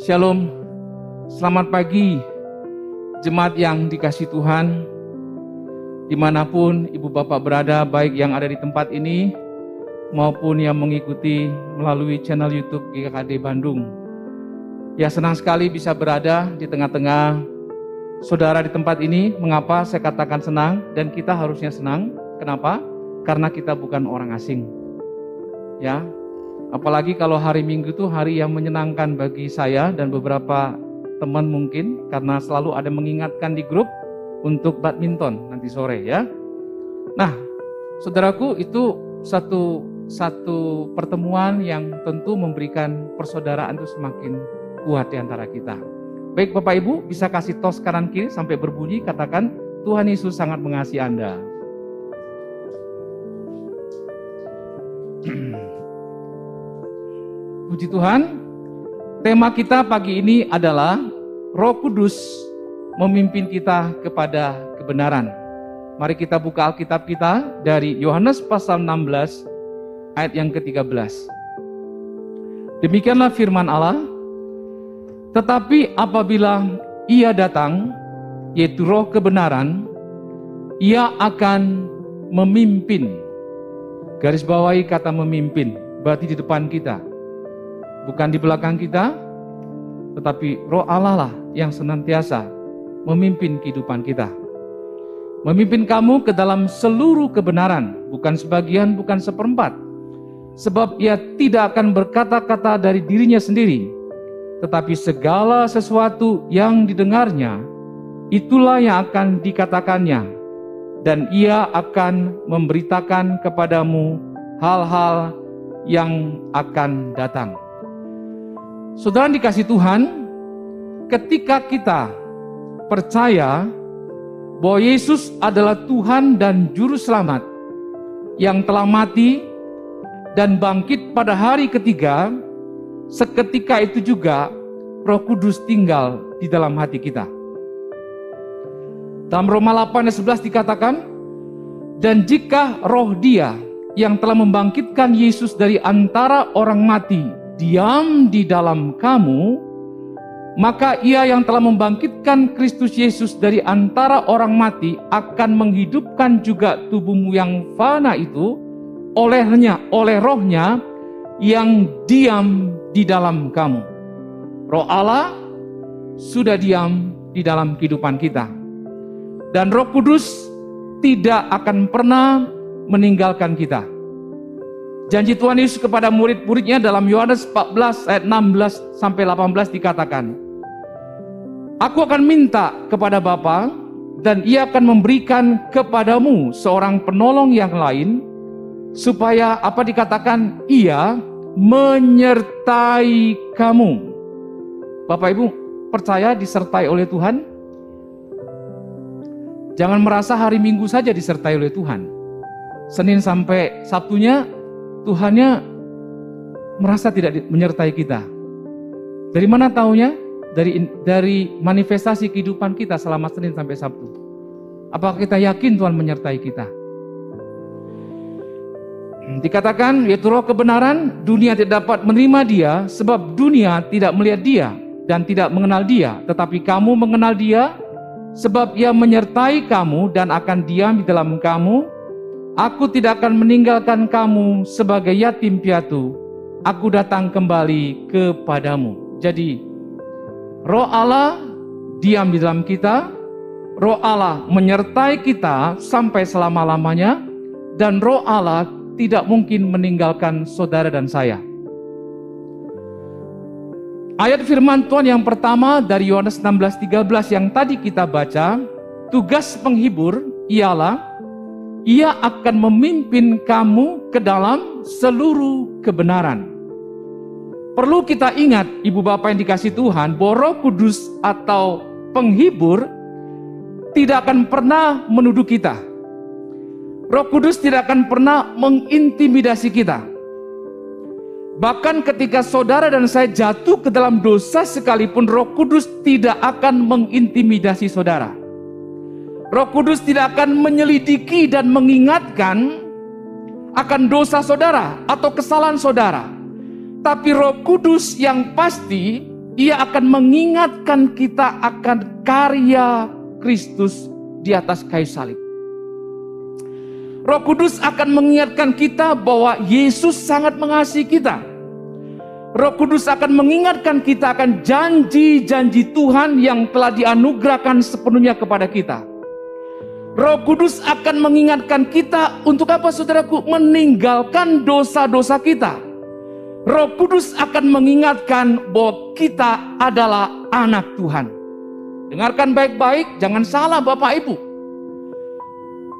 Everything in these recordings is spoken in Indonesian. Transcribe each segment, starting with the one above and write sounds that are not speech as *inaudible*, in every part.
Shalom, selamat pagi jemaat yang dikasih Tuhan di mana pun ibu bapak berada baik yang ada di tempat ini maupun yang mengikuti melalui channel YouTube GKKD Bandung. Ya senang sekali bisa berada di tengah-tengah saudara di tempat ini. Mengapa saya katakan senang dan kita harusnya senang? Kenapa? Karena kita bukan orang asing. Ya, Apalagi kalau hari Minggu itu hari yang menyenangkan bagi saya dan beberapa teman mungkin karena selalu ada mengingatkan di grup untuk badminton nanti sore ya. Nah, saudaraku itu satu satu pertemuan yang tentu memberikan persaudaraan itu semakin kuat di antara kita. Baik Bapak Ibu, bisa kasih tos kanan kiri sampai berbunyi katakan Tuhan Yesus sangat mengasihi Anda. *clears throat* Puji Tuhan, tema kita pagi ini adalah Roh Kudus memimpin kita kepada kebenaran. Mari kita buka Alkitab kita dari Yohanes pasal 16 ayat yang ke-13. Demikianlah firman Allah, tetapi apabila ia datang, yaitu roh kebenaran, ia akan memimpin. Garis bawahi kata memimpin, berarti di depan kita bukan di belakang kita, tetapi roh Allah lah yang senantiasa memimpin kehidupan kita. Memimpin kamu ke dalam seluruh kebenaran, bukan sebagian, bukan seperempat. Sebab ia tidak akan berkata-kata dari dirinya sendiri, tetapi segala sesuatu yang didengarnya, itulah yang akan dikatakannya, dan ia akan memberitakan kepadamu hal-hal yang akan datang. Saudara dikasih Tuhan, ketika kita percaya bahwa Yesus adalah Tuhan dan Juru Selamat yang telah mati dan bangkit pada hari ketiga, seketika itu juga Roh Kudus tinggal di dalam hati kita. Dalam Roma 8 ayat 11 dikatakan, dan jika roh dia yang telah membangkitkan Yesus dari antara orang mati diam di dalam kamu, maka ia yang telah membangkitkan Kristus Yesus dari antara orang mati akan menghidupkan juga tubuhmu yang fana itu olehnya, oleh rohnya yang diam di dalam kamu. Roh Allah sudah diam di dalam kehidupan kita. Dan roh kudus tidak akan pernah meninggalkan kita. Janji Tuhan Yesus kepada murid-muridnya dalam Yohanes 14 ayat 16 sampai 18 dikatakan, Aku akan minta kepada Bapa dan ia akan memberikan kepadamu seorang penolong yang lain supaya apa dikatakan ia menyertai kamu. Bapak Ibu, percaya disertai oleh Tuhan? Jangan merasa hari Minggu saja disertai oleh Tuhan. Senin sampai Sabtunya Tuhannya merasa tidak menyertai kita. Dari mana taunya? Dari dari manifestasi kehidupan kita selama Senin sampai Sabtu. Apakah kita yakin Tuhan menyertai kita? Dikatakan yaitu roh kebenaran, dunia tidak dapat menerima dia sebab dunia tidak melihat dia dan tidak mengenal dia, tetapi kamu mengenal dia sebab ia menyertai kamu dan akan diam di dalam kamu Aku tidak akan meninggalkan kamu sebagai yatim piatu. Aku datang kembali kepadamu. Jadi, roh Allah diam di dalam kita, roh Allah menyertai kita sampai selama-lamanya, dan roh Allah tidak mungkin meninggalkan saudara dan saya. Ayat firman Tuhan yang pertama dari Yohanes 16:13 yang tadi kita baca, tugas penghibur ialah ia akan memimpin kamu ke dalam seluruh kebenaran. Perlu kita ingat, ibu bapak yang dikasih Tuhan, bahwa roh kudus atau penghibur tidak akan pernah menuduh kita. Roh kudus tidak akan pernah mengintimidasi kita. Bahkan ketika saudara dan saya jatuh ke dalam dosa sekalipun roh kudus tidak akan mengintimidasi saudara. Roh Kudus tidak akan menyelidiki dan mengingatkan akan dosa saudara atau kesalahan saudara. Tapi Roh Kudus yang pasti Ia akan mengingatkan kita akan karya Kristus di atas kayu salib. Roh Kudus akan mengingatkan kita bahwa Yesus sangat mengasihi kita. Roh Kudus akan mengingatkan kita akan janji-janji Tuhan yang telah dianugerahkan sepenuhnya kepada kita. Roh Kudus akan mengingatkan kita untuk apa saudaraku? Meninggalkan dosa-dosa kita. Roh Kudus akan mengingatkan bahwa kita adalah anak Tuhan. Dengarkan baik-baik, jangan salah Bapak Ibu.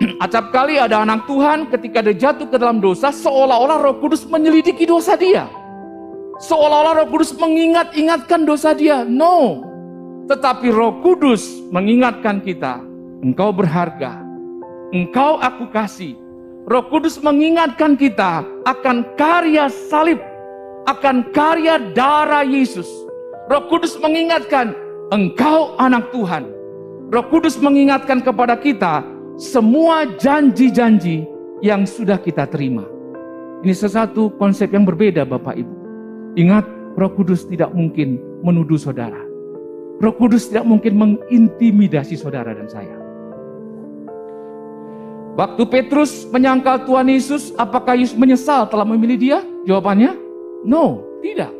*clears throat* Acap kali ada anak Tuhan ketika dia jatuh ke dalam dosa, seolah-olah roh kudus menyelidiki dosa dia. Seolah-olah roh kudus mengingat-ingatkan dosa dia. No. Tetapi roh kudus mengingatkan kita, engkau berharga, engkau aku kasih. Roh kudus mengingatkan kita akan karya salib, akan karya darah Yesus. Roh kudus mengingatkan engkau anak Tuhan. Roh Kudus mengingatkan kepada kita semua janji-janji yang sudah kita terima. Ini sesuatu konsep yang berbeda Bapak Ibu. Ingat, Roh Kudus tidak mungkin menuduh saudara. Roh Kudus tidak mungkin mengintimidasi saudara dan saya. Waktu Petrus menyangkal Tuhan Yesus, apakah Yesus menyesal telah memilih dia? Jawabannya, no, tidak.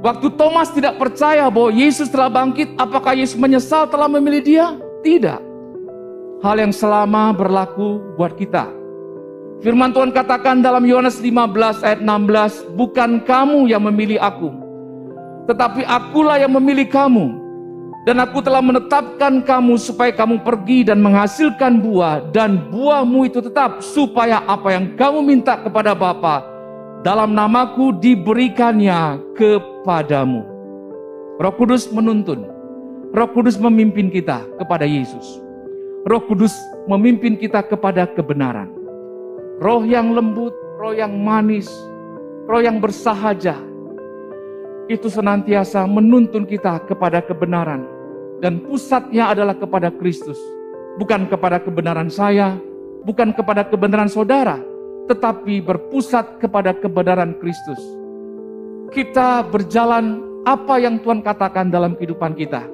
Waktu Thomas tidak percaya bahwa Yesus telah bangkit, apakah Yesus menyesal telah memilih dia? Tidak. Hal yang selama berlaku buat kita. Firman Tuhan katakan dalam Yohanes 15 ayat 16, bukan kamu yang memilih aku, tetapi akulah yang memilih kamu. Dan aku telah menetapkan kamu supaya kamu pergi dan menghasilkan buah dan buahmu itu tetap supaya apa yang kamu minta kepada Bapa dalam namaku diberikannya kepadamu. Roh Kudus menuntun. Roh Kudus memimpin kita kepada Yesus. Roh Kudus memimpin kita kepada kebenaran. Roh yang lembut, roh yang manis, roh yang bersahaja. Itu senantiasa menuntun kita kepada kebenaran. Dan pusatnya adalah kepada Kristus. Bukan kepada kebenaran saya, bukan kepada kebenaran saudara, tetapi berpusat kepada kebenaran Kristus. Kita berjalan apa yang Tuhan katakan dalam kehidupan kita.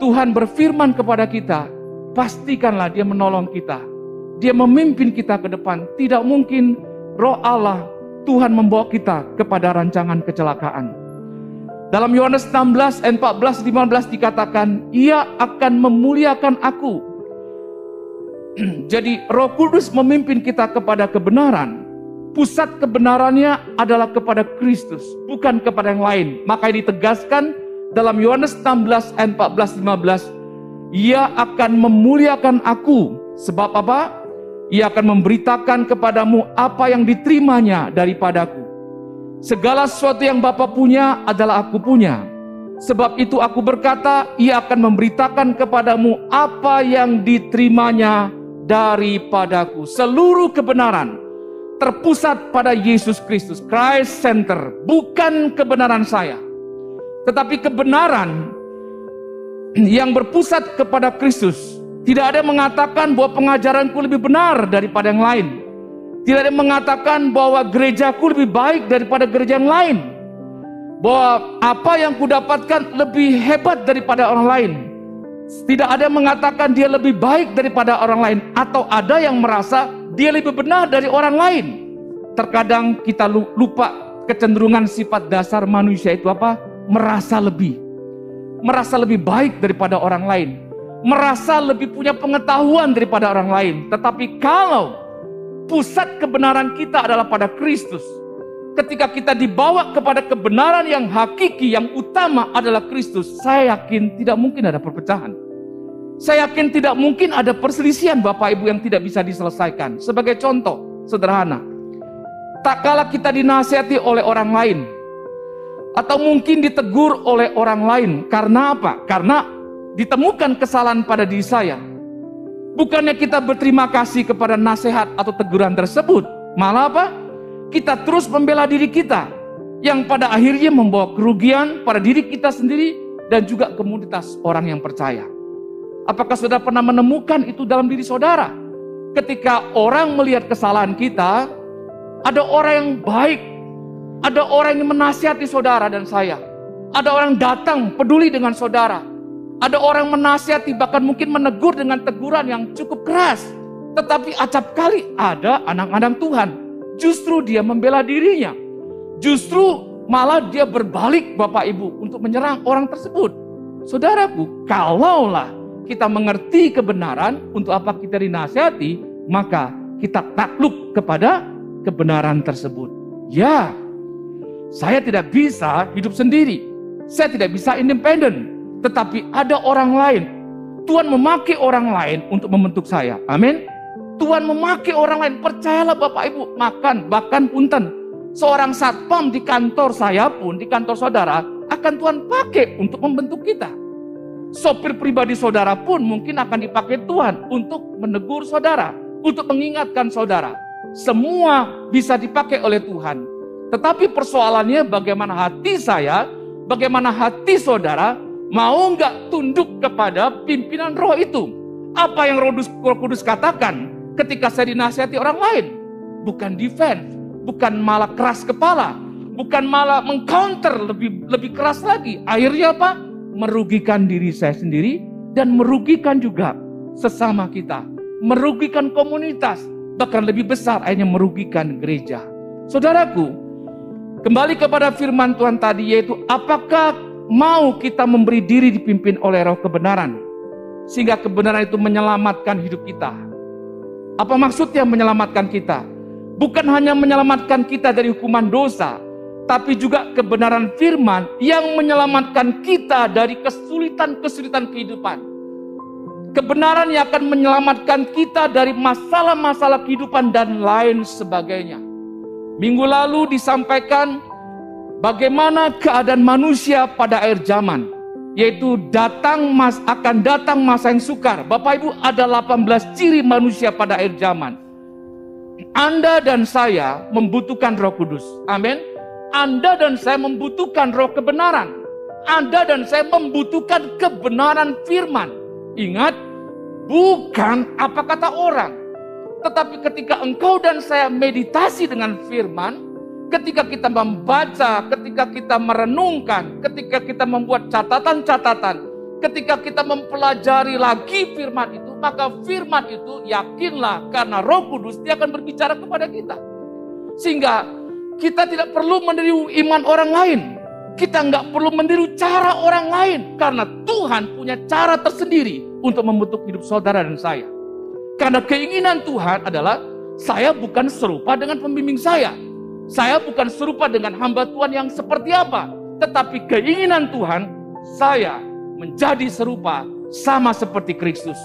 Tuhan berfirman kepada kita, pastikanlah Dia menolong kita. Dia memimpin kita ke depan. Tidak mungkin roh Allah Tuhan membawa kita kepada rancangan kecelakaan. Dalam Yohanes 16 ayat 14 15 dikatakan, "Ia akan memuliakan aku *clears throat* Jadi Roh Kudus memimpin kita kepada kebenaran. Pusat kebenarannya adalah kepada Kristus, bukan kepada yang lain. Maka ditegaskan dalam Yohanes 16 ayat 14 15, Ia akan memuliakan aku. Sebab apa? Ia akan memberitakan kepadamu apa yang diterimanya daripadaku. Segala sesuatu yang Bapa punya adalah aku punya. Sebab itu aku berkata, ia akan memberitakan kepadamu apa yang diterimanya daripadaku. Seluruh kebenaran terpusat pada Yesus Kristus, Christ Center, bukan kebenaran saya. Tetapi kebenaran yang berpusat kepada Kristus. Tidak ada yang mengatakan bahwa pengajaranku lebih benar daripada yang lain. Tidak ada yang mengatakan bahwa gerejaku lebih baik daripada gereja yang lain. Bahwa apa yang kudapatkan lebih hebat daripada orang lain tidak ada yang mengatakan dia lebih baik daripada orang lain atau ada yang merasa dia lebih benar dari orang lain. Terkadang kita lupa kecenderungan sifat dasar manusia itu apa? Merasa lebih. Merasa lebih baik daripada orang lain. Merasa lebih punya pengetahuan daripada orang lain. Tetapi kalau pusat kebenaran kita adalah pada Kristus, ketika kita dibawa kepada kebenaran yang hakiki, yang utama adalah Kristus, saya yakin tidak mungkin ada perpecahan. Saya yakin tidak mungkin ada perselisihan Bapak Ibu yang tidak bisa diselesaikan. Sebagai contoh, sederhana. Tak kala kita dinasihati oleh orang lain, atau mungkin ditegur oleh orang lain. Karena apa? Karena ditemukan kesalahan pada diri saya. Bukannya kita berterima kasih kepada nasihat atau teguran tersebut. Malah apa? Kita terus membela diri kita. Yang pada akhirnya membawa kerugian pada diri kita sendiri dan juga komunitas orang yang percaya. Apakah saudara pernah menemukan itu dalam diri saudara? Ketika orang melihat kesalahan kita, ada orang yang baik, ada orang yang menasihati saudara dan saya. Ada orang datang peduli dengan saudara. Ada orang menasihati bahkan mungkin menegur dengan teguran yang cukup keras. Tetapi acap kali ada anak-anak Tuhan. Justru dia membela dirinya. Justru malah dia berbalik Bapak Ibu untuk menyerang orang tersebut. Saudaraku, kalaulah kita mengerti kebenaran untuk apa kita dinasihati, maka kita takluk kepada kebenaran tersebut. Ya, saya tidak bisa hidup sendiri. Saya tidak bisa independen, tetapi ada orang lain. Tuhan memakai orang lain untuk membentuk saya. Amin. Tuhan memakai orang lain. Percayalah Bapak Ibu, makan, bahkan punten. Seorang satpam di kantor saya pun, di kantor saudara, akan Tuhan pakai untuk membentuk kita. Sopir pribadi saudara pun mungkin akan dipakai Tuhan untuk menegur saudara, untuk mengingatkan saudara. Semua bisa dipakai oleh Tuhan. Tetapi persoalannya bagaimana hati saya bagaimana hati saudara mau nggak tunduk kepada pimpinan roh itu. Apa yang roh kudus katakan ketika saya dinasihati orang lain. Bukan defense, bukan malah keras kepala, bukan malah mengcounter lebih lebih keras lagi. Akhirnya apa? Merugikan diri saya sendiri dan merugikan juga sesama kita, merugikan komunitas, bahkan lebih besar akhirnya merugikan gereja. Saudaraku, Kembali kepada firman Tuhan tadi yaitu apakah mau kita memberi diri dipimpin oleh roh kebenaran sehingga kebenaran itu menyelamatkan hidup kita. Apa maksudnya menyelamatkan kita? Bukan hanya menyelamatkan kita dari hukuman dosa, tapi juga kebenaran firman yang menyelamatkan kita dari kesulitan-kesulitan kehidupan. Kebenaran yang akan menyelamatkan kita dari masalah-masalah kehidupan dan lain sebagainya. Minggu lalu disampaikan bagaimana keadaan manusia pada akhir zaman. Yaitu datang mas akan datang masa yang sukar. Bapak Ibu ada 18 ciri manusia pada akhir zaman. Anda dan saya membutuhkan roh kudus. Amin. Anda dan saya membutuhkan roh kebenaran. Anda dan saya membutuhkan kebenaran firman. Ingat, bukan apa kata orang. Tetapi ketika engkau dan saya meditasi dengan firman, ketika kita membaca, ketika kita merenungkan, ketika kita membuat catatan-catatan, ketika kita mempelajari lagi firman itu, maka firman itu yakinlah karena roh kudus dia akan berbicara kepada kita. Sehingga kita tidak perlu meniru iman orang lain. Kita nggak perlu meniru cara orang lain. Karena Tuhan punya cara tersendiri untuk membentuk hidup saudara dan saya. Karena keinginan Tuhan adalah saya bukan serupa dengan pembimbing saya. Saya bukan serupa dengan hamba Tuhan yang seperti apa. Tetapi keinginan Tuhan, saya menjadi serupa sama seperti Kristus.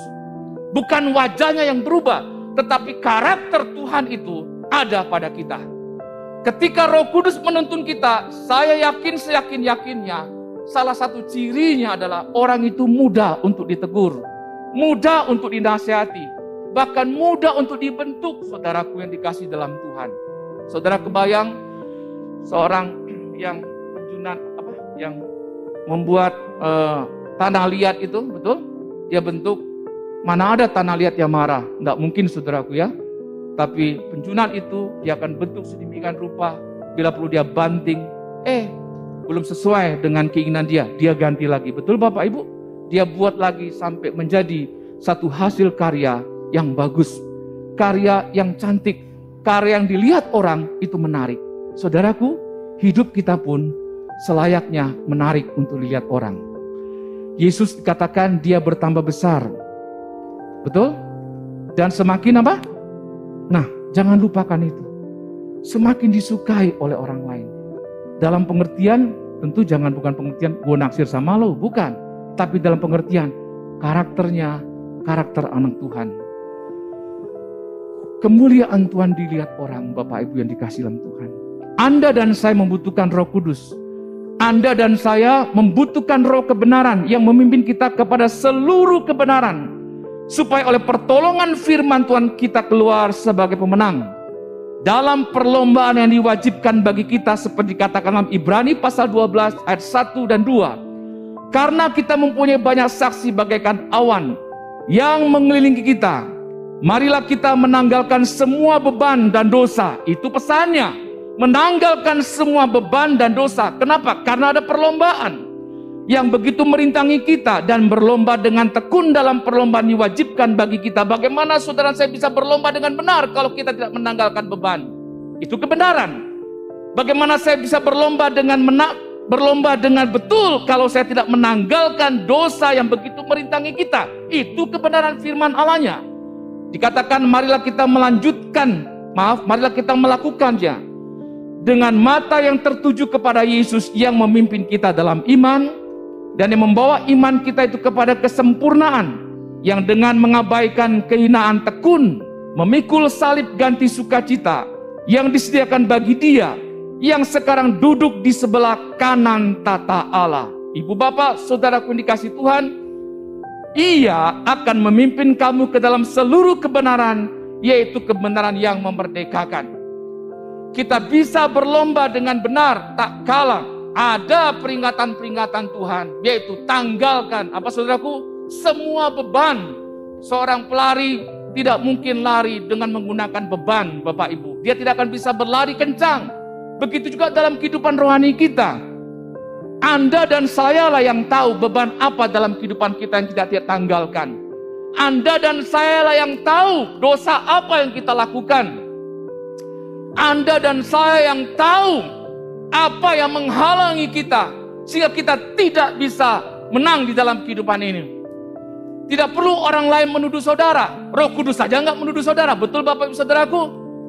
Bukan wajahnya yang berubah, tetapi karakter Tuhan itu ada pada kita. Ketika Roh Kudus menuntun kita, saya yakin seyakin-yakinnya, salah satu cirinya adalah orang itu mudah untuk ditegur, mudah untuk dinasihati, bahkan mudah untuk dibentuk saudaraku yang dikasih dalam Tuhan. Saudara kebayang seorang yang penjunan apa yang membuat uh, tanah liat itu betul? Dia bentuk mana ada tanah liat yang marah? Tidak mungkin saudaraku ya. Tapi penjunan itu dia akan bentuk sedemikian rupa bila perlu dia banting. Eh belum sesuai dengan keinginan dia dia ganti lagi. Betul Bapak Ibu? Dia buat lagi sampai menjadi satu hasil karya yang bagus, karya yang cantik, karya yang dilihat orang itu menarik. Saudaraku, hidup kita pun selayaknya menarik untuk dilihat orang. Yesus dikatakan dia bertambah besar. Betul? Dan semakin apa? Nah, jangan lupakan itu. Semakin disukai oleh orang lain. Dalam pengertian, tentu jangan bukan pengertian gue naksir sama lo, bukan. Tapi dalam pengertian, karakternya, karakter anak Tuhan Kemuliaan Tuhan dilihat orang, Bapak Ibu yang dikasih dalam Tuhan. Anda dan saya membutuhkan roh kudus. Anda dan saya membutuhkan roh kebenaran yang memimpin kita kepada seluruh kebenaran. Supaya oleh pertolongan firman Tuhan kita keluar sebagai pemenang. Dalam perlombaan yang diwajibkan bagi kita seperti dikatakan dalam Ibrani pasal 12 ayat 1 dan 2. Karena kita mempunyai banyak saksi bagaikan awan yang mengelilingi kita Marilah kita menanggalkan semua beban dan dosa. Itu pesannya. menanggalkan semua beban dan dosa. Kenapa? Karena ada perlombaan yang begitu merintangi kita dan berlomba dengan tekun dalam perlombaan diwajibkan bagi kita. Bagaimana saudara saya bisa berlomba dengan benar kalau kita tidak menanggalkan beban? Itu kebenaran. Bagaimana saya bisa berlomba dengan menak berlomba dengan betul kalau saya tidak menanggalkan dosa yang begitu merintangi kita? Itu kebenaran firman Allahnya. Dikatakan marilah kita melanjutkan, maaf, marilah kita melakukannya dengan mata yang tertuju kepada Yesus yang memimpin kita dalam iman dan yang membawa iman kita itu kepada kesempurnaan yang dengan mengabaikan kehinaan tekun memikul salib ganti sukacita yang disediakan bagi dia yang sekarang duduk di sebelah kanan tata Allah. Ibu bapak, saudaraku yang dikasih Tuhan, ia akan memimpin kamu ke dalam seluruh kebenaran, yaitu kebenaran yang memerdekakan. Kita bisa berlomba dengan benar tak kalah. Ada peringatan-peringatan Tuhan yaitu tanggalkan apa saudaraku? Semua beban. Seorang pelari tidak mungkin lari dengan menggunakan beban Bapak Ibu. Dia tidak akan bisa berlari kencang. Begitu juga dalam kehidupan rohani kita Anda dan saya lah yang tahu beban apa dalam kehidupan kita yang tidak kita tanggalkan Anda dan saya lah yang tahu dosa apa yang kita lakukan anda dan saya yang tahu apa yang menghalangi kita sehingga kita tidak bisa menang di dalam kehidupan ini. Tidak perlu orang lain menuduh saudara. Roh Kudus saja nggak menuduh saudara. Betul Bapak Ibu Saudaraku?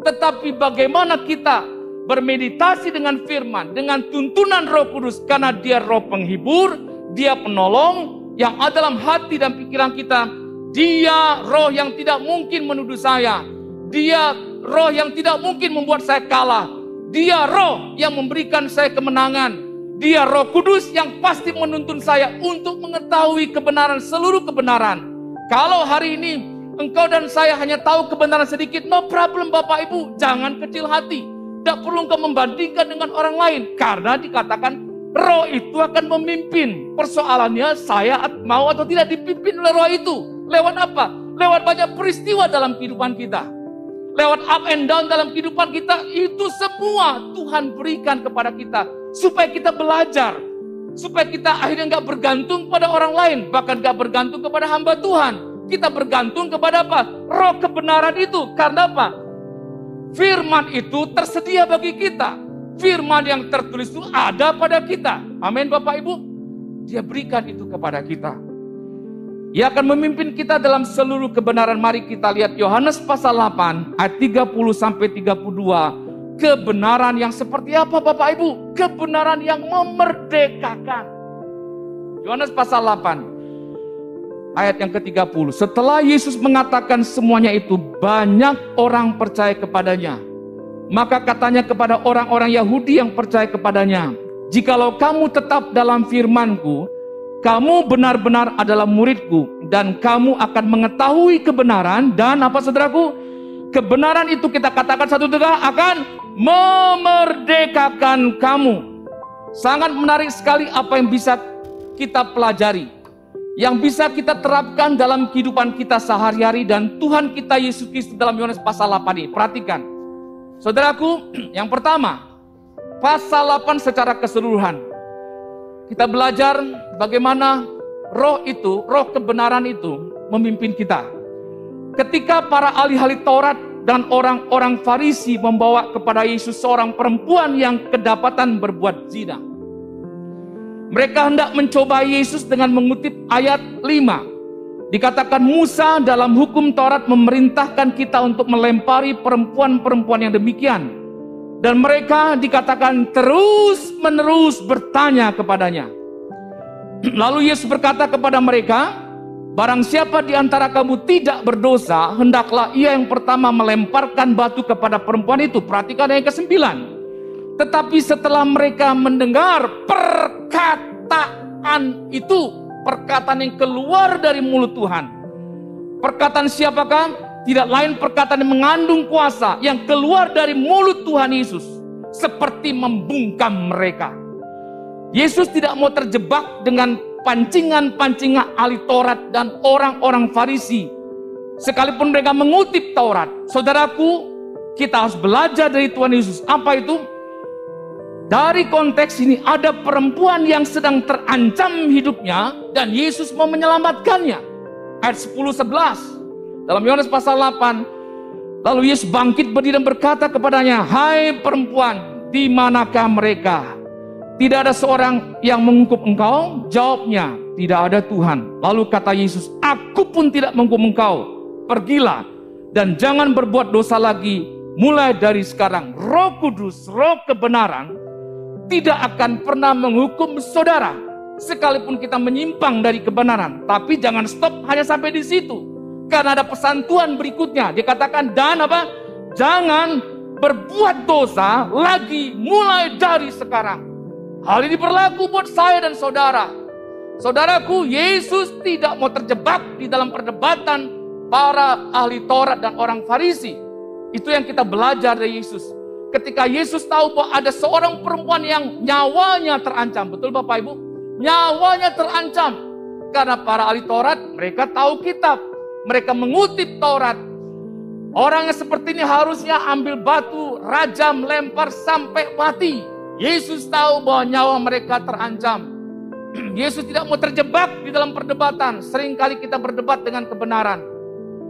Tetapi bagaimana kita bermeditasi dengan firman, dengan tuntunan Roh Kudus karena dia roh penghibur, dia penolong yang ada dalam hati dan pikiran kita. Dia roh yang tidak mungkin menuduh saya. Dia roh yang tidak mungkin membuat saya kalah. Dia roh yang memberikan saya kemenangan. Dia roh kudus yang pasti menuntun saya untuk mengetahui kebenaran, seluruh kebenaran. Kalau hari ini engkau dan saya hanya tahu kebenaran sedikit, no problem Bapak Ibu. Jangan kecil hati. Tidak perlu engkau membandingkan dengan orang lain. Karena dikatakan roh itu akan memimpin. Persoalannya saya mau atau tidak dipimpin oleh roh itu. Lewat apa? Lewat banyak peristiwa dalam kehidupan kita lewat up and down dalam kehidupan kita, itu semua Tuhan berikan kepada kita. Supaya kita belajar. Supaya kita akhirnya nggak bergantung pada orang lain. Bahkan nggak bergantung kepada hamba Tuhan. Kita bergantung kepada apa? Roh kebenaran itu. Karena apa? Firman itu tersedia bagi kita. Firman yang tertulis itu ada pada kita. Amin Bapak Ibu. Dia berikan itu kepada kita. Ia akan memimpin kita dalam seluruh kebenaran. Mari kita lihat Yohanes pasal 8 ayat 30 sampai 32. Kebenaran yang seperti apa Bapak Ibu? Kebenaran yang memerdekakan. Yohanes pasal 8 ayat yang ke-30. Setelah Yesus mengatakan semuanya itu, banyak orang percaya kepadanya. Maka katanya kepada orang-orang Yahudi yang percaya kepadanya, Jikalau kamu tetap dalam firmanku, kamu benar-benar adalah muridku dan kamu akan mengetahui kebenaran dan apa saudaraku? Kebenaran itu kita katakan satu tegak akan memerdekakan kamu. Sangat menarik sekali apa yang bisa kita pelajari. Yang bisa kita terapkan dalam kehidupan kita sehari-hari dan Tuhan kita Yesus Kristus dalam Yohanes pasal 8 ini. Perhatikan. Saudaraku, *clears throat* yang pertama, pasal 8 secara keseluruhan kita belajar bagaimana roh itu, roh kebenaran itu memimpin kita. Ketika para ahli-ahli Taurat dan orang-orang Farisi membawa kepada Yesus seorang perempuan yang kedapatan berbuat zina. Mereka hendak mencoba Yesus dengan mengutip ayat 5. Dikatakan Musa dalam hukum Taurat memerintahkan kita untuk melempari perempuan-perempuan yang demikian. Dan mereka dikatakan terus menerus bertanya kepadanya. *clears throat* Lalu Yesus berkata kepada mereka, Barang siapa di antara kamu tidak berdosa, hendaklah ia yang pertama melemparkan batu kepada perempuan itu. Perhatikan yang ke kesembilan. Tetapi setelah mereka mendengar perkataan itu, perkataan yang keluar dari mulut Tuhan. Perkataan siapakah? tidak lain perkataan yang mengandung kuasa yang keluar dari mulut Tuhan Yesus seperti membungkam mereka. Yesus tidak mau terjebak dengan pancingan-pancingan ahli Taurat dan orang-orang Farisi. Sekalipun mereka mengutip Taurat, saudaraku, kita harus belajar dari Tuhan Yesus. Apa itu? Dari konteks ini ada perempuan yang sedang terancam hidupnya dan Yesus mau menyelamatkannya. Ayat 10 11. Dalam Yohanes pasal 8 lalu Yesus bangkit berdiri dan berkata kepadanya, "Hai perempuan, di manakah mereka? Tidak ada seorang yang menghukum engkau?" Jawabnya, "Tidak ada Tuhan." Lalu kata Yesus, "Aku pun tidak menghukum engkau. Pergilah dan jangan berbuat dosa lagi mulai dari sekarang. Roh Kudus, roh kebenaran tidak akan pernah menghukum saudara sekalipun kita menyimpang dari kebenaran. Tapi jangan stop hanya sampai di situ. Karena ada pesan Tuhan berikutnya. Dikatakan dan apa? Jangan berbuat dosa lagi mulai dari sekarang. Hal ini berlaku buat saya dan saudara. Saudaraku, Yesus tidak mau terjebak di dalam perdebatan para ahli Taurat dan orang Farisi. Itu yang kita belajar dari Yesus. Ketika Yesus tahu bahwa ada seorang perempuan yang nyawanya terancam. Betul Bapak Ibu? Nyawanya terancam. Karena para ahli Taurat, mereka tahu kitab. Mereka mengutip Taurat. Orang yang seperti ini harusnya ambil batu, rajam, lempar sampai mati. Yesus tahu bahwa nyawa mereka terancam. *clears throat* Yesus tidak mau terjebak di dalam perdebatan. Seringkali kita berdebat dengan kebenaran.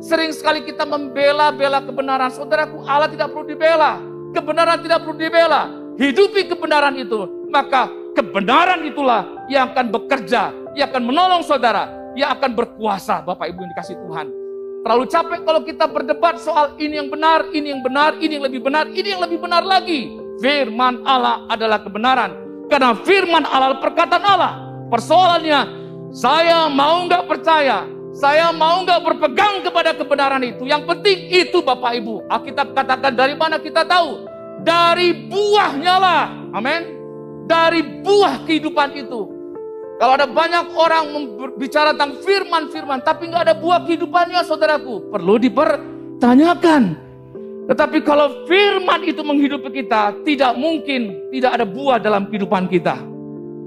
Sering sekali kita membela-bela kebenaran. Saudaraku, Allah tidak perlu dibela. Kebenaran tidak perlu dibela. Hidupi kebenaran itu. Maka kebenaran itulah yang akan bekerja. Yang akan menolong saudara. Yang akan berkuasa Bapak Ibu yang dikasih Tuhan. Terlalu capek kalau kita berdebat soal ini yang benar, ini yang benar, ini yang lebih benar, ini yang lebih benar lagi. Firman Allah adalah kebenaran. Karena firman Allah perkataan Allah. Persoalannya, saya mau nggak percaya, saya mau nggak berpegang kepada kebenaran itu. Yang penting itu Bapak Ibu. Alkitab katakan dari mana kita tahu? Dari buahnya lah. Amin. Dari buah kehidupan itu. Kalau ada banyak orang bicara tentang firman-firman, tapi nggak ada buah kehidupannya, saudaraku, perlu dipertanyakan. Tetapi kalau firman itu menghidupi kita, tidak mungkin tidak ada buah dalam kehidupan kita.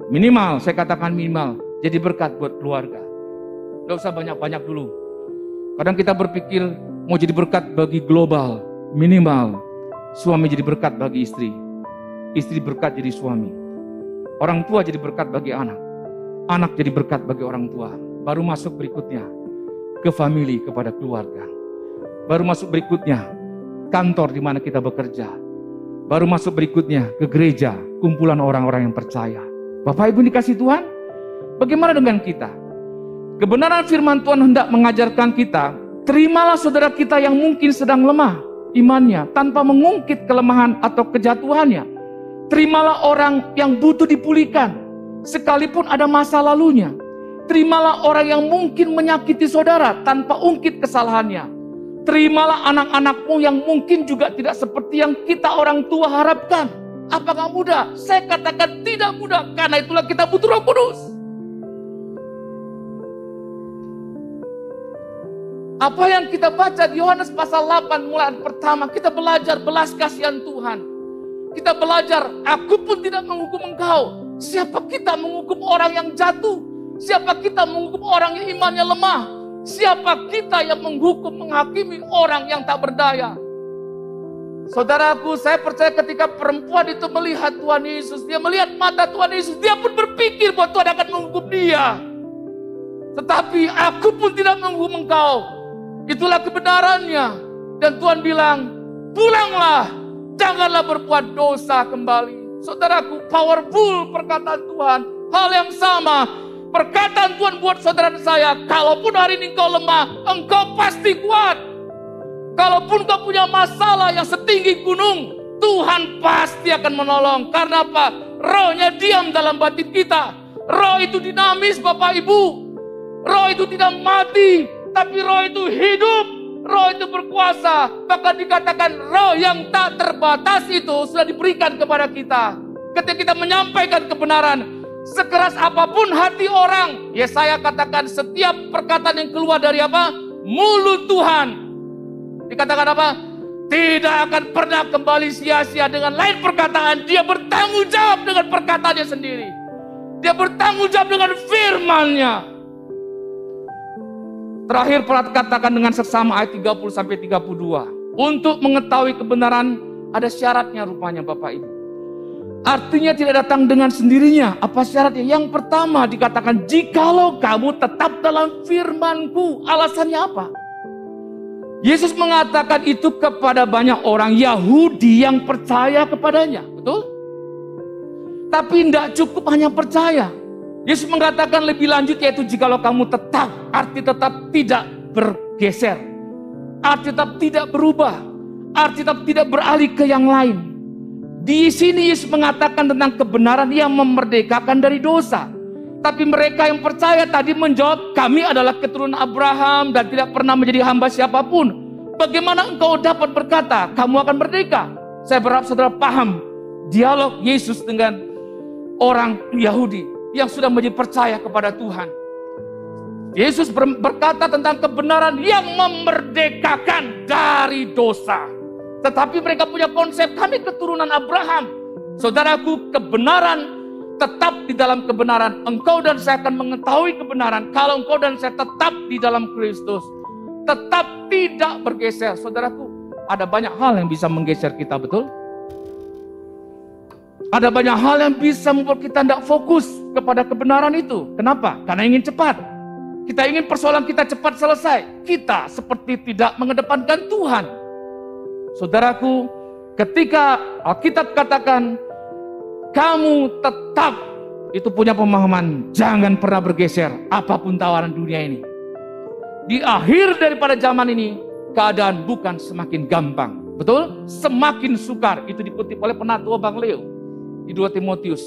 Minimal, saya katakan minimal, jadi berkat buat keluarga. Gak usah banyak-banyak dulu. Kadang kita berpikir mau jadi berkat bagi global, minimal suami jadi berkat bagi istri. Istri berkat jadi suami. Orang tua jadi berkat bagi anak. Anak jadi berkat bagi orang tua. Baru masuk berikutnya ke family kepada keluarga. Baru masuk berikutnya kantor di mana kita bekerja. Baru masuk berikutnya ke gereja, kumpulan orang-orang yang percaya. Bapak Ibu dikasih Tuhan, bagaimana dengan kita? Kebenaran firman Tuhan hendak mengajarkan kita, terimalah saudara kita yang mungkin sedang lemah imannya tanpa mengungkit kelemahan atau kejatuhannya. Terimalah orang yang butuh dipulihkan sekalipun ada masa lalunya. Terimalah orang yang mungkin menyakiti saudara tanpa ungkit kesalahannya. Terimalah anak-anakmu yang mungkin juga tidak seperti yang kita orang tua harapkan. Apakah mudah? Saya katakan tidak mudah karena itulah kita butuh Roh Kudus. Apa yang kita baca di Yohanes pasal 8 mulai pertama, kita belajar belas kasihan Tuhan. Kita belajar, aku pun tidak menghukum engkau. Siapa kita menghukum orang yang jatuh? Siapa kita menghukum orang yang imannya lemah? Siapa kita yang menghukum, menghakimi orang yang tak berdaya? Saudaraku, saya percaya ketika perempuan itu melihat Tuhan Yesus, dia melihat mata Tuhan Yesus, dia pun berpikir bahwa Tuhan akan menghukum dia. Tetapi aku pun tidak menghukum engkau. Itulah kebenarannya. Dan Tuhan bilang, pulanglah, janganlah berbuat dosa kembali. Saudaraku, powerful perkataan Tuhan. Hal yang sama, perkataan Tuhan buat saudara saya, kalaupun hari ini engkau lemah, engkau pasti kuat. Kalaupun kau punya masalah yang setinggi gunung, Tuhan pasti akan menolong. Karena apa? Rohnya diam dalam batin kita. Roh itu dinamis Bapak Ibu. Roh itu tidak mati. Tapi roh itu hidup, roh itu berkuasa. Bahkan dikatakan roh yang tak terbatas itu sudah diberikan kepada kita. Ketika kita menyampaikan kebenaran, sekeras apa pun hati orang, ya saya katakan setiap perkataan yang keluar dari apa? Mulut Tuhan. Dikatakan apa? Tidak akan pernah kembali sia-sia dengan lain perkataan. Dia bertanggung jawab dengan perkataannya sendiri. Dia bertanggung jawab dengan firmannya. Terakhir katakan dengan sesama ayat 30 sampai 32. Untuk mengetahui kebenaran ada syaratnya rupanya Bapak Ibu. Artinya tidak datang dengan sendirinya. Apa syaratnya? Yang pertama dikatakan, jikalau kamu tetap dalam firmanku. Alasannya apa? Yesus mengatakan itu kepada banyak orang Yahudi yang percaya kepadanya. Betul? Tapi tidak cukup hanya percaya. Yesus mengatakan lebih lanjut yaitu jikalau kamu tetap, arti tetap tidak bergeser. Arti tetap tidak berubah. Arti tetap tidak beralih ke yang lain. Di sini Yesus mengatakan tentang kebenaran yang memerdekakan dari dosa. Tapi mereka yang percaya tadi menjawab, kami adalah keturunan Abraham dan tidak pernah menjadi hamba siapa pun. Bagaimana engkau dapat berkata, kamu akan merdeka? Saya berharap saudara paham dialog Yesus dengan orang Yahudi yang sudah menjadi percaya kepada Tuhan. Yesus berkata tentang kebenaran yang memerdekakan dari dosa. Tetapi mereka punya konsep, kami keturunan Abraham. Saudaraku, kebenaran tetap di dalam kebenaran. Engkau dan saya akan mengetahui kebenaran kalau engkau dan saya tetap di dalam Kristus. Tetap tidak bergeser. Saudaraku, ada banyak hal yang bisa menggeser kita, betul? Ada banyak hal yang bisa membuat kita tidak fokus kepada kebenaran itu. Kenapa? Karena ingin cepat. Kita ingin persoalan kita cepat selesai. Kita seperti tidak mengedepankan Tuhan. Saudaraku, ketika Alkitab katakan kamu tetap itu punya pemahaman jangan pernah bergeser apa pun tawaran dunia ini. Di akhir daripada zaman ini keadaan bukan semakin gampang, betul? Semakin sukar. Itu dikutip oleh penatua Bang Leo di 2 Timotius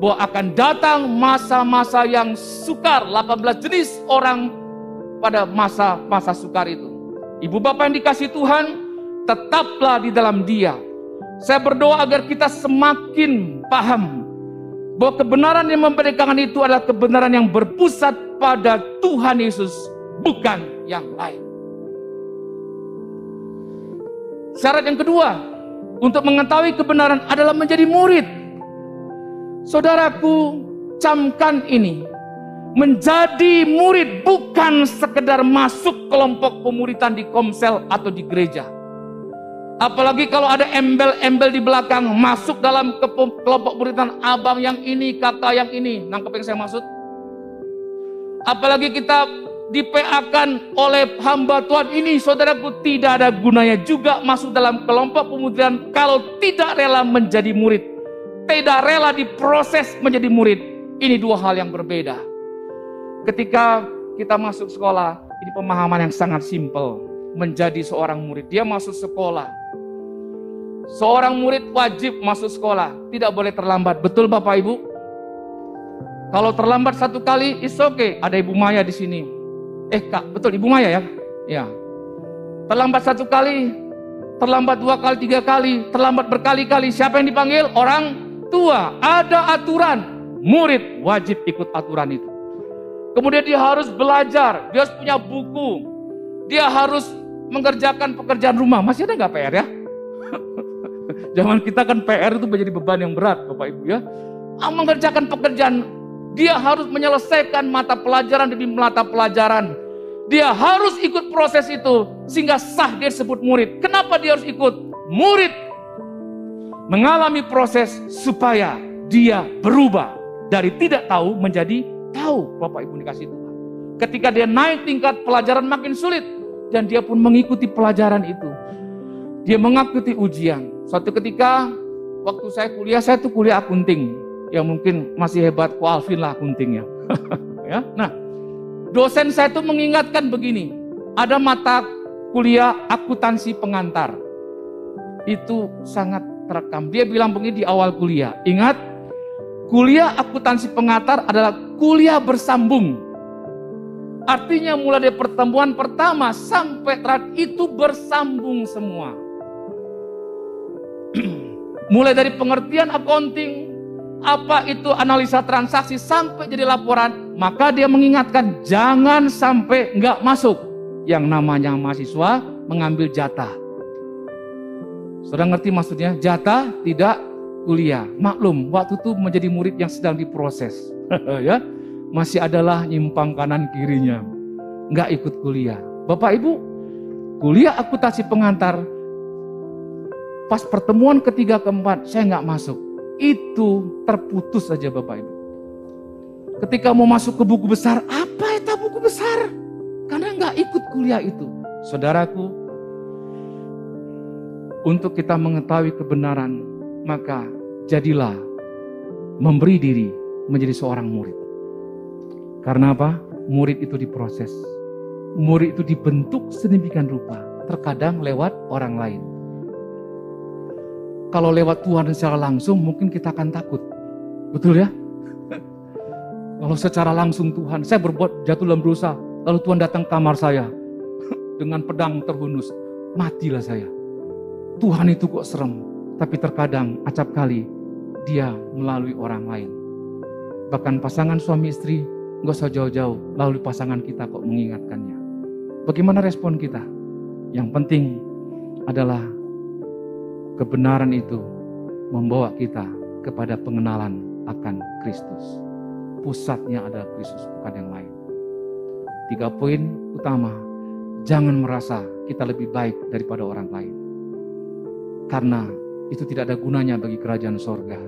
bahwa akan datang masa-masa yang sukar 18 jenis orang pada masa-masa sukar itu. Ibu bapak yang dikasih Tuhan, tetaplah di dalam dia. Saya berdoa agar kita semakin paham bahwa kebenaran yang memerdekakan itu adalah kebenaran yang berpusat pada Tuhan Yesus, bukan yang lain. Syarat yang kedua, untuk mengetahui kebenaran adalah menjadi murid. Saudaraku, camkan ini. Menjadi murid bukan sekedar masuk kelompok pemuritan di komsel atau di gereja. Apalagi kalau ada embel-embel di belakang masuk dalam kelompok buritan abang yang ini, kakak yang ini. Nangkep yang saya maksud? Apalagi kita dipeakan oleh hamba Tuhan ini, saudaraku tidak ada gunanya juga masuk dalam kelompok pemutihan kalau tidak rela menjadi murid. Tidak rela diproses menjadi murid. Ini dua hal yang berbeda. Ketika kita masuk sekolah, ini pemahaman yang sangat simpel. Menjadi seorang murid. Dia masuk sekolah, Seorang murid wajib masuk sekolah, tidak boleh terlambat. Betul Bapak Ibu? Kalau terlambat satu kali, is okay. Ada Ibu Maya di sini. Eh Kak, betul Ibu Maya ya? Ya. Terlambat satu kali, terlambat dua kali, tiga kali, terlambat berkali-kali. Siapa yang dipanggil? Orang tua. Ada aturan. Murid wajib ikut aturan itu. Kemudian dia harus belajar, dia harus punya buku, dia harus mengerjakan pekerjaan rumah. Masih ada nggak PR ya? *laughs* Zaman kita kan PR itu menjadi beban yang berat Bapak Ibu ya. Ah, mengerjakan pekerjaan, dia harus menyelesaikan mata pelajaran demi mata pelajaran. Dia harus ikut proses itu sehingga sah dia disebut murid. Kenapa dia harus ikut? Murid mengalami proses supaya dia berubah dari tidak tahu menjadi tahu Bapak Ibu dikasih Tuhan. Ketika dia naik tingkat pelajaran makin sulit dan dia pun mengikuti pelajaran itu. Dia mengikuti ujian. Suatu ketika waktu saya kuliah, saya tuh kuliah akunting. Yang mungkin masih hebat ku Alvin lah akuntingnya. *laughs* ya. Nah, dosen saya tuh mengingatkan begini. Ada mata kuliah akuntansi pengantar. Itu sangat terekam. Dia bilang begini di awal kuliah. Ingat, kuliah akuntansi pengantar adalah kuliah bersambung. Artinya mulai dari pertemuan pertama sampai terakhir itu bersambung semua. *clears throat* Mulai dari pengertian accounting, apa itu analisa transaksi sampai jadi laporan, maka dia mengingatkan jangan sampai nggak masuk yang namanya mahasiswa mengambil jatah. Sudah ngerti maksudnya? Jatah tidak kuliah. Maklum, waktu itu menjadi murid yang sedang diproses. *laughs* ya, masih adalah nyimpang kanan kirinya. Nggak ikut kuliah. Bapak Ibu, kuliah akuntansi pengantar Pas pertemuan ketiga keempat, saya nggak masuk. itu terputus saja Bapak Ibu. Ketika mau masuk ke buku besar, apa itu buku besar? Karena nggak ikut kuliah itu. Saudaraku, untuk kita mengetahui kebenaran, maka jadilah memberi diri menjadi seorang murid. Karena apa? Murid itu diproses. Murid itu dibentuk sedemikian rupa. Terkadang lewat orang lain. Kalau lewat Tuhan secara langsung mungkin kita akan takut. Betul ya? *laughs* Kalau secara langsung Tuhan, saya berbuat jatuh dalam dosa, lalu Tuhan datang kamar saya *laughs* dengan pedang terhunus, matilah saya. Tuhan itu kok serem, tapi terkadang acap kali dia melalui orang lain. Bahkan pasangan suami istri nggak usah jauh-jauh, lalu pasangan kita kok mengingatkannya. Bagaimana respon kita? Yang penting adalah kebenaran itu membawa kita kepada pengenalan akan Kristus. Pusatnya adalah Kristus, bukan yang lain. Tiga poin utama, jangan merasa kita lebih baik daripada orang lain. Karena itu tidak ada gunanya bagi kerajaan sorga.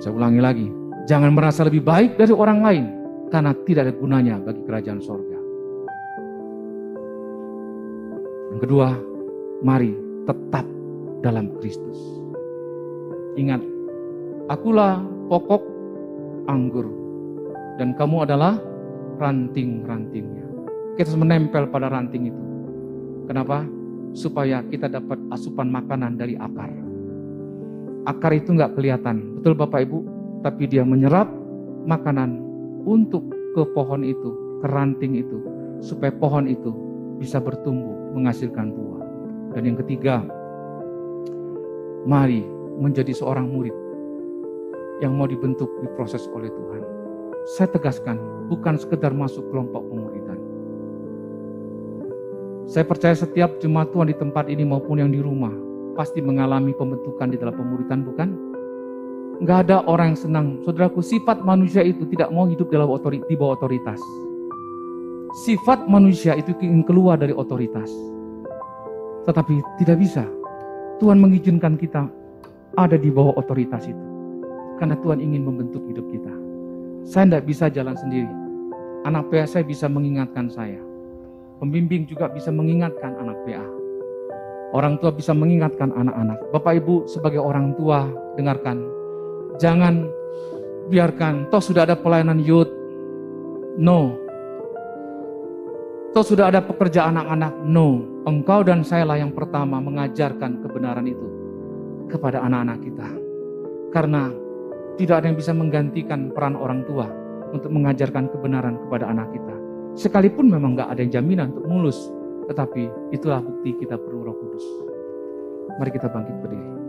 Saya ulangi lagi, jangan merasa lebih baik dari orang lain, karena tidak ada gunanya bagi kerajaan sorga. Yang kedua, mari tetap dalam Kristus. Ingat, akulah pokok anggur dan kamu adalah ranting-rantingnya. Kita harus menempel pada ranting itu. Kenapa? Supaya kita dapat asupan makanan dari akar. Akar itu nggak kelihatan, betul Bapak Ibu, tapi dia menyerap makanan untuk ke pohon itu, ke ranting itu, supaya pohon itu bisa bertumbuh, menghasilkan buah. Dan yang ketiga, mari menjadi seorang murid yang mau dibentuk, diproses oleh Tuhan. Saya tegaskan, bukan sekedar masuk kelompok pemuridan saya percaya setiap jemaat Tuhan di tempat ini maupun yang di rumah pasti mengalami pembentukan di dalam pemuritan, bukan? Enggak ada orang yang senang. Saudaraku, sifat manusia itu tidak mau hidup dalam otori, di bawah otoritas. Sifat manusia itu ingin keluar dari otoritas. Tetapi tidak bisa. Tuhan mengizinkan kita ada di bawah otoritas itu. Karena Tuhan ingin membentuk hidup kita. Saya tidak bisa jalan sendiri. Anak saya bisa mengingatkan saya Pembimbing juga bisa mengingatkan anak PA. Orang tua bisa mengingatkan anak-anak. Bapak Ibu sebagai orang tua dengarkan. Jangan biarkan toh sudah ada pelayanan youth. No. Toh sudah ada pekerja anak-anak. No. Engkau dan saya lah yang pertama mengajarkan kebenaran itu kepada anak-anak kita. Karena tidak ada yang bisa menggantikan peran orang tua untuk mengajarkan kebenaran kepada anak kita. Sekalipun memang gak ada jaminan untuk mulus, tetapi itulah bukti kita perlu roh kudus. Mari kita bangkit berdiri.